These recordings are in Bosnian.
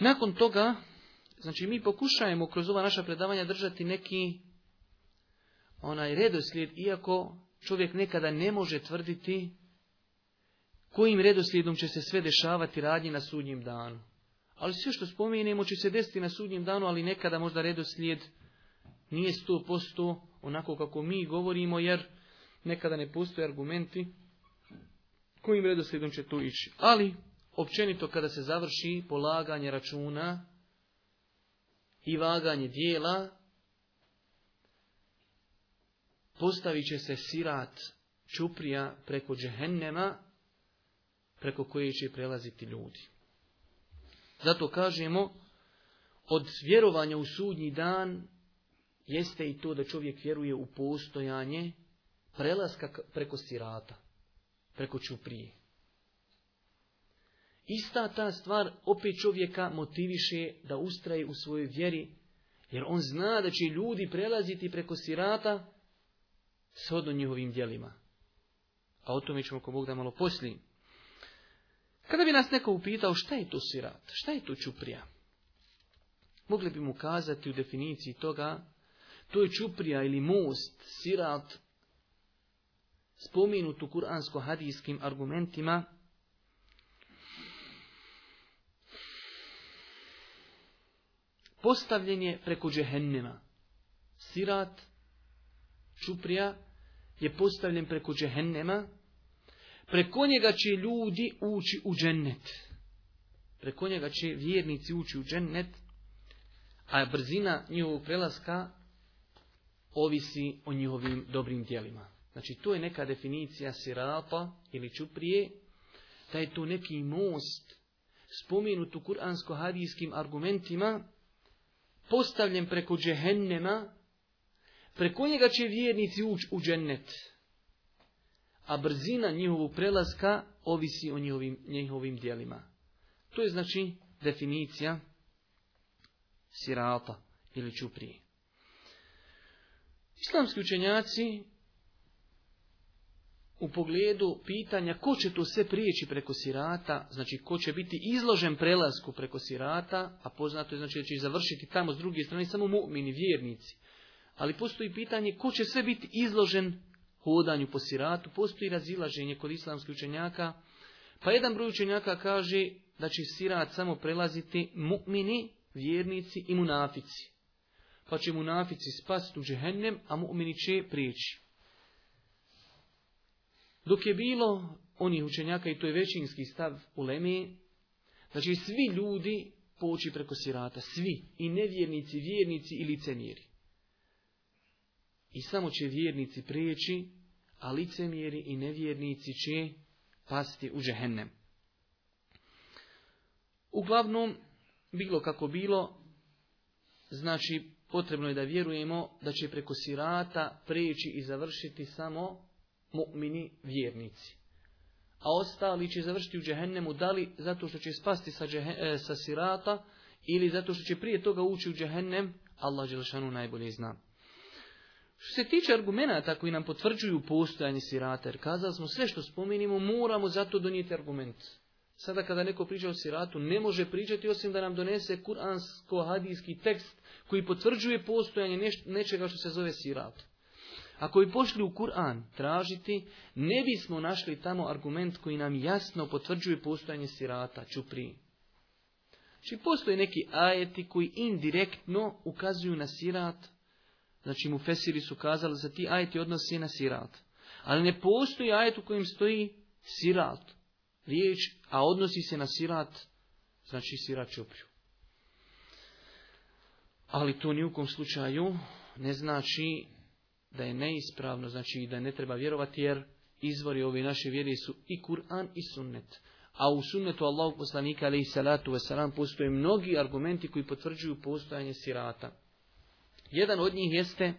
Nakon toga, znači mi pokušajemo kroz ova naša predavanja držati neki onaj redoslijed, iako čovjek nekada ne može tvrditi kojim redoslijedom će se sve dešavati radnje na sudnjem danu. Ali sve što spominjemo će se desiti na sudnjem danu, ali nekada možda redoslijed nije sto posto onako kako mi govorimo, jer nekada ne postoje argumenti kojim redoslijedom će to ići. Ali, općenito kada se završi polaganje računa i vaganje dijela, postavit će se sirat čuprija preko džehennema, preko koje će prelaziti ljudi. Zato kažemo, od vjerovanja u sudnji dan jeste i to da čovjek vjeruje u postojanje prelaska preko sirata, preko čuprije ista ta stvar opet čovjeka motiviše da ustraje u svojoj vjeri, jer on zna da će ljudi prelaziti preko sirata shodno njihovim djelima. A o tome ćemo ako Bog da malo poslije. Kada bi nas neko upitao šta je to sirat, šta je to čuprija, mogli bi mu kazati u definiciji toga, to je čuprija ili most, sirat, spominut u kuransko-hadijskim argumentima, postavljen je preko džehennema. Sirat, čuprija, je postavljen preko džehennema, preko njega će ljudi ući u džennet. Preko njega će vjernici ući u džennet, a brzina njihovog prelaska ovisi o njihovim dobrim dijelima. Znači, to je neka definicija sirata ili čuprije, da je to neki most spomenut u kuransko-hadijskim argumentima, postavljen preko džehennema, preko njega će vjernici ući u džennet. A brzina njihovog prelaska ovisi o njihovim, njihovim dijelima. To je znači definicija sirata ili čuprije. Islamski učenjaci u pogledu pitanja ko će to sve prijeći preko sirata, znači ko će biti izložen prelasku preko sirata, a poznato je znači da će završiti tamo s druge strane samo mu'mini, vjernici. Ali postoji pitanje ko će sve biti izložen hodanju po siratu, postoji razilaženje kod islamskih učenjaka, pa jedan broj učenjaka kaže da će sirat samo prelaziti mu'mini, vjernici i munafici. Pa će munafici spasti u džehennem, a mu'mini će prijeći. Dok je bilo onih učenjaka, i to je većinski stav u Leme, znači svi ljudi poći preko sirata, svi, i nevjernici, vjernici i licemjeri. I samo će vjernici prijeći, a licemjeri i nevjernici će pasti u džehennem. Uglavnom, bilo kako bilo, znači potrebno je da vjerujemo da će preko sirata prijeći i završiti samo mu'mini vjernici. A ostali će završiti u džehennemu, da li zato što će spasti sa, džehe, e, sa sirata ili zato što će prije toga ući u džehennem, Allah Đelšanu najbolje zna. Što se tiče argumenata koji nam potvrđuju postojanje sirata, jer kazali smo sve što spominimo, moramo zato donijeti argument. Sada kada neko priča o siratu, ne može pričati osim da nam donese kuransko-hadijski tekst koji potvrđuje postojanje nečega što se zove sirat. Ako bi pošli u Kur'an tražiti, ne bismo našli tamo argument koji nam jasno potvrđuje postojanje sirata, čupri. Znači, postoje neki ajeti koji indirektno ukazuju na sirat. Znači, mu fesiri su kazali za ti ajeti odnose na sirat. Ali ne postoji ajet u kojem stoji sirat. Riječ, a odnosi se na sirat, znači sirat čupriju. Ali to ni u kom slučaju ne znači da je neispravno, znači da ne treba vjerovati jer izvori ove naše vjere su i Kur'an i sunnet. A u sunnetu Allahu poslanika ali i salatu wasalam postoje mnogi argumenti koji potvrđuju postojanje sirata. Jedan od njih jeste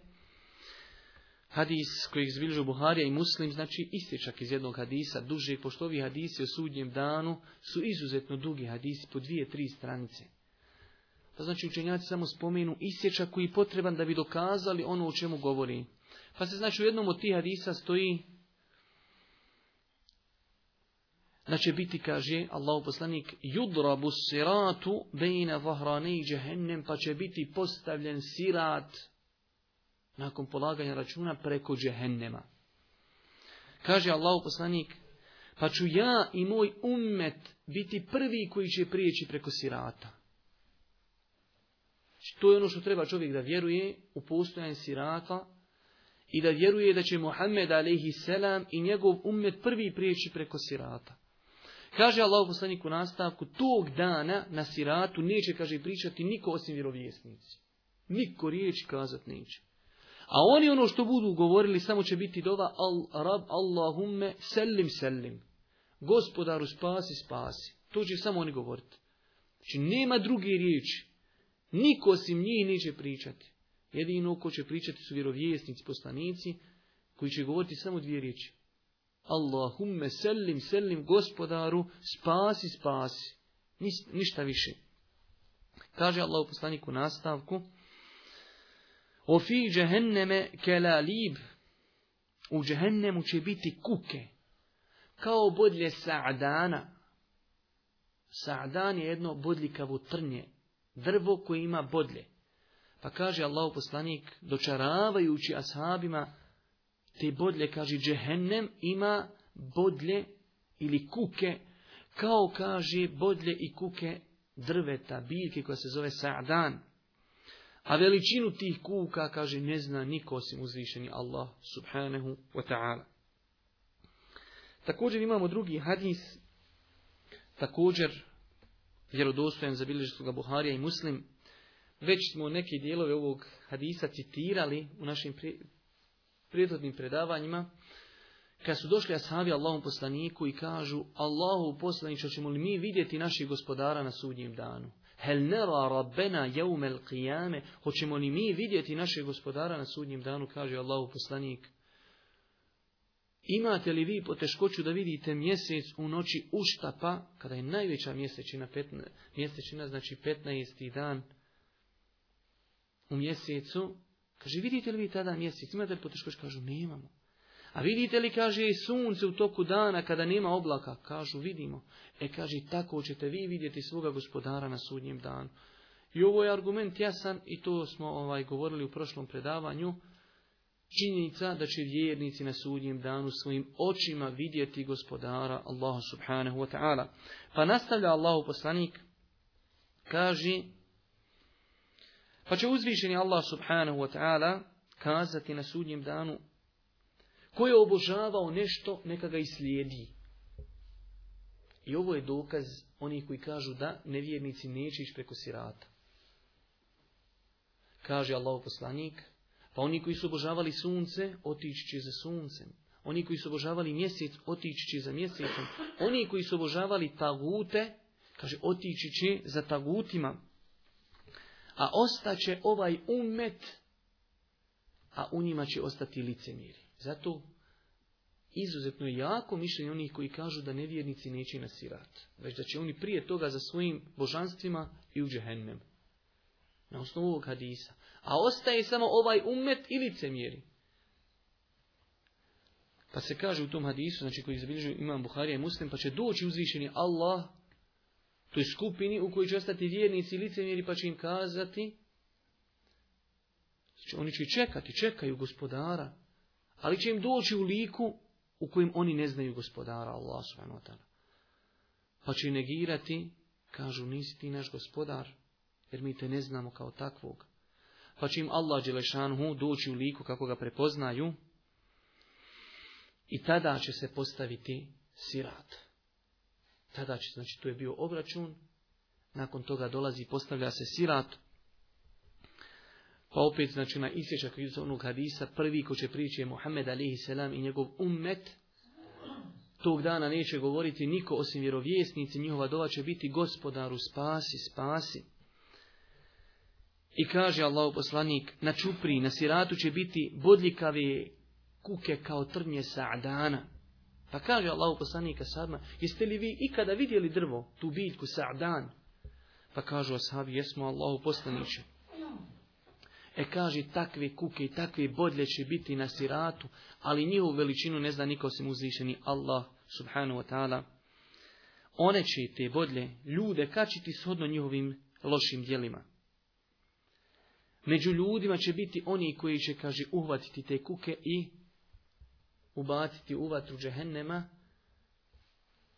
hadis koji zbilžu Buharija i Muslim, znači ističak iz jednog hadisa, duže, pošto ovi hadisi o sudnjem danu su izuzetno dugi hadisi, po dvije, tri stranice. Pa znači učenjaci samo spomenu isječak koji je potreban da bi dokazali ono o čemu govori. Pa se znači u jednom od tih hadisa stoji da će biti, kaže Allah poslanik, judrabu siratu bejna zahrani džehennem, pa će biti postavljen sirat nakon polaganja računa preko džehennema. Kaže Allahu poslanik, pa ću ja i moj ummet biti prvi koji će prijeći preko sirata. Znači, to je ono što treba čovjek da vjeruje u postojanje sirata i da vjeruje da će Muhammed alaihi selam i njegov umet prvi prijeći preko sirata. Kaže Allah poslanik u nastavku, tog dana na siratu neće, kaže, pričati niko osim vjerovjesnici. Niko riječ kazat neće. A oni ono što budu govorili samo će biti dova al rab Allahumme selim selim. Gospodaru spasi, spasi. To će samo oni govoriti. Znači nema druge riječi. Niko osim njih neće pričati. Jedino ko će pričati su vjerovjesnici, poslanici, koji će govoriti samo dvije riječi. Allahumme selim, selim gospodaru, spasi, spasi. Ništa više. Kaže Allah u u nastavku. fi džehenneme kelalib. U džehennemu će biti kuke. Kao bodlje sa'dana. Sa'dan je jedno bodljikavo trnje drvo koje ima bodlje. Pa kaže Allah poslanik, dočaravajući ashabima, te bodlje, kaže, džehennem ima bodlje ili kuke, kao kaže bodlje i kuke drveta, biljke koja se zove sa'dan. A veličinu tih kuka, kaže, ne zna niko osim uzvišeni Allah subhanahu wa ta'ala. Također imamo drugi hadis, također vjerodostojan za su ga Buharija i Muslim. Već smo neke dijelove ovog hadisa citirali u našim prijedodnim predavanjima. Kad su došli ashabi Allahom poslaniku i kažu Allahu poslaniče ćemo li mi vidjeti naših gospodara na sudnjem danu? Hel nera rabbena jeumel qiyame, hoćemo li mi vidjeti našeg gospodara na sudnjem danu, kaže Allahu poslanik. Imate li vi poteškoću da vidite mjesec u noći uštapa, kada je najveća mjesečina, mjesečina znači 15. dan u mjesecu? Kaže, vidite li vi tada mjesec? Imate li poteškoću? Kažu, nemamo. A vidite li, kaže, i sunce u toku dana kada nema oblaka? Kažu, vidimo. E, kaže, tako ćete vi vidjeti svoga gospodara na sudnjem danu. I ovo je argument jasan i to smo ovaj govorili u prošlom predavanju. Činjenica da će vjernici na sudnjem danu svojim očima vidjeti gospodara Allahu subhanahu wa ta'ala. Pa nastavlja Allahu poslanik, kaže, pa će uzvišeni Allah subhanahu wa ta'ala kazati na sudnjem danu, ko je obožavao nešto, neka ga i slijedi. I ovo je dokaz onih koji kažu da nevjernici neće ići preko sirata. Kaže Allahu poslanik, pa oni koji su obožavali sunce, otići će za suncem. Oni koji su obožavali mjesec, otići će za mjesecom. Oni koji su obožavali tagute, kaže, otići će za tagutima. A ostaće ovaj umet, a u njima će ostati licemiri. Zato izuzetno je jako mišljenje onih koji kažu da nevjernici neće nasirati. već da će oni prije toga za svojim božanstvima i u džehennem na osnovu ovog hadisa. A ostaje samo ovaj umet i licemjeri. Pa se kaže u tom hadisu, znači koji zabilježuju imam Buharija i Muslim, pa će doći uzvišeni Allah toj skupini u kojoj će ostati vjernici i licemjeri, pa će im kazati znači, oni će čekati, čekaju gospodara, ali će im doći u liku u kojem oni ne znaju gospodara, Allah subhanahu Pa će negirati, kažu nisi ti naš gospodar, jer mi to ne znamo kao takvog. Pa će im Allah Đelešanhu doći u liku kako ga prepoznaju i tada će se postaviti sirat. Tada će, znači tu je bio obračun, nakon toga dolazi i postavlja se sirat. Pa opet, znači na isječak iz onog hadisa, prvi ko će prići je Muhammed a.s. i njegov ummet, tog dana neće govoriti niko osim vjerovjesnici, njihova dova će biti gospodaru spasi, spasi. I kaže Allahu poslanik, na čupri, na siratu će biti bodljikave kuke kao trnje sa'dana. Pa kaže Allahu poslanika sadma, jeste li vi ikada vidjeli drvo, tu biljku sa'dan? Pa kažu ashabi, jesmo Allahu poslaniće. E kaže, takve kuke i takve bodlje će biti na siratu, ali njihovu veličinu ne zna niko osim uzvišeni Allah subhanahu wa ta'ala. One će te bodlje ljude kačiti shodno njihovim lošim djelima. Među ljudima će biti oni koji će, kaže, uhvatiti te kuke i ubaciti u vatru džehennema,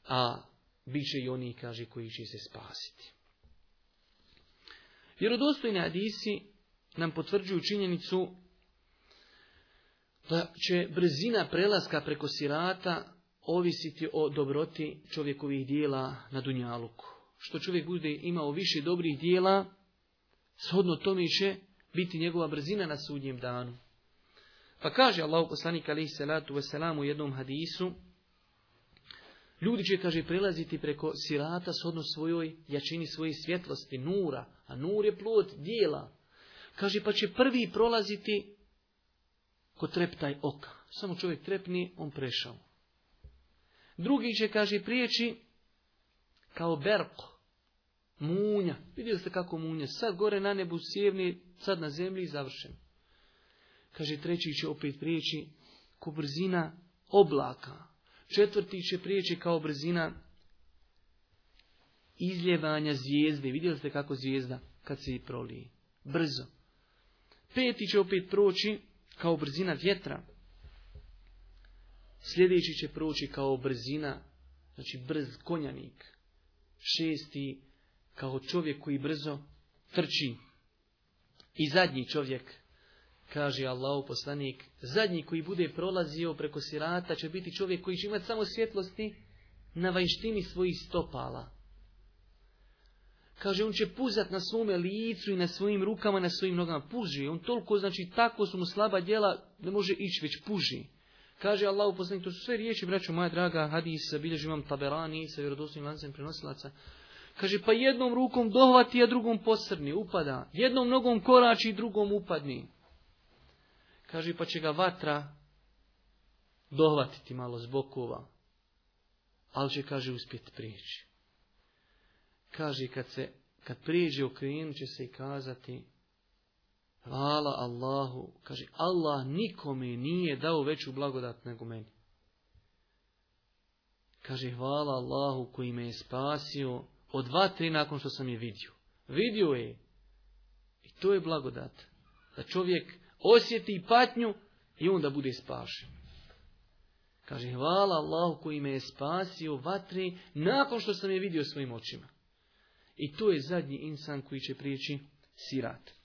a bit će i oni, kaže, koji će se spasiti. Vjerodostojni Adisi nam potvrđuju činjenicu da će brzina prelaska preko sirata ovisiti o dobroti čovjekovih dijela na Dunjaluku. Što čovjek bude imao više dobrih dijela, shodno tome će biti njegova brzina na sudnjem danu. Pa kaže Allah poslanik alaihi salatu wasalam u jednom hadisu, ljudi će, kaže, prelaziti preko sirata s odnos svojoj jačini svoje svjetlosti, nura, a nur je plod dijela. Kaže, pa će prvi prolaziti ko treptaj oka. Samo čovjek trepni, on prešao. Drugi će, kaže, prijeći kao berko, Munja. Vidjeli ste kako munja. Sad gore na nebu sjevni, sad na zemlji i završen. Kaže, treći će opet prijeći ko brzina oblaka. Četvrti će prijeći kao brzina izljevanja zvijezde. Vidjeli ste kako zvijezda kad se prolije. Brzo. Peti će opet proći kao brzina vjetra. Sljedeći će proći kao brzina, znači brz konjanik. Šesti kao čovjek koji brzo trči. I zadnji čovjek, kaže Allahu poslanik, zadnji koji bude prolazio preko sirata će biti čovjek koji će imati samo svjetlosti na vanjštini svojih stopala. Kaže, on će puzat na svome licu i na svojim rukama, na svojim nogama. Puži, on toliko, znači, tako su mu slaba djela, ne može ići, već puži. Kaže Allahu poslanik, to su sve riječi, braću moja draga, hadis, bilježi imam taberani sa vjerodostojnim lancem prenosilaca. Kaže, pa jednom rukom dohvati, a drugom posrni, upada. Jednom nogom korači, drugom upadni. Kaže, pa će ga vatra dohvatiti malo zbokova, Ali će, kaže, uspjet prijeći. Kaže, kad se, kad prijeđe okrenut će se i kazati, hvala Allahu, kaže, Allah nikome nije dao veću blagodat nego meni. Kaže, hvala Allahu koji me je spasio, od dva, nakon što sam je vidio. Vidio je. I to je blagodat. Da čovjek osjeti patnju i onda bude spašen. Kaže, hvala Allahu koji me je spasio vatri nakon što sam je vidio svojim očima. I to je zadnji insan koji će prijeći sirat.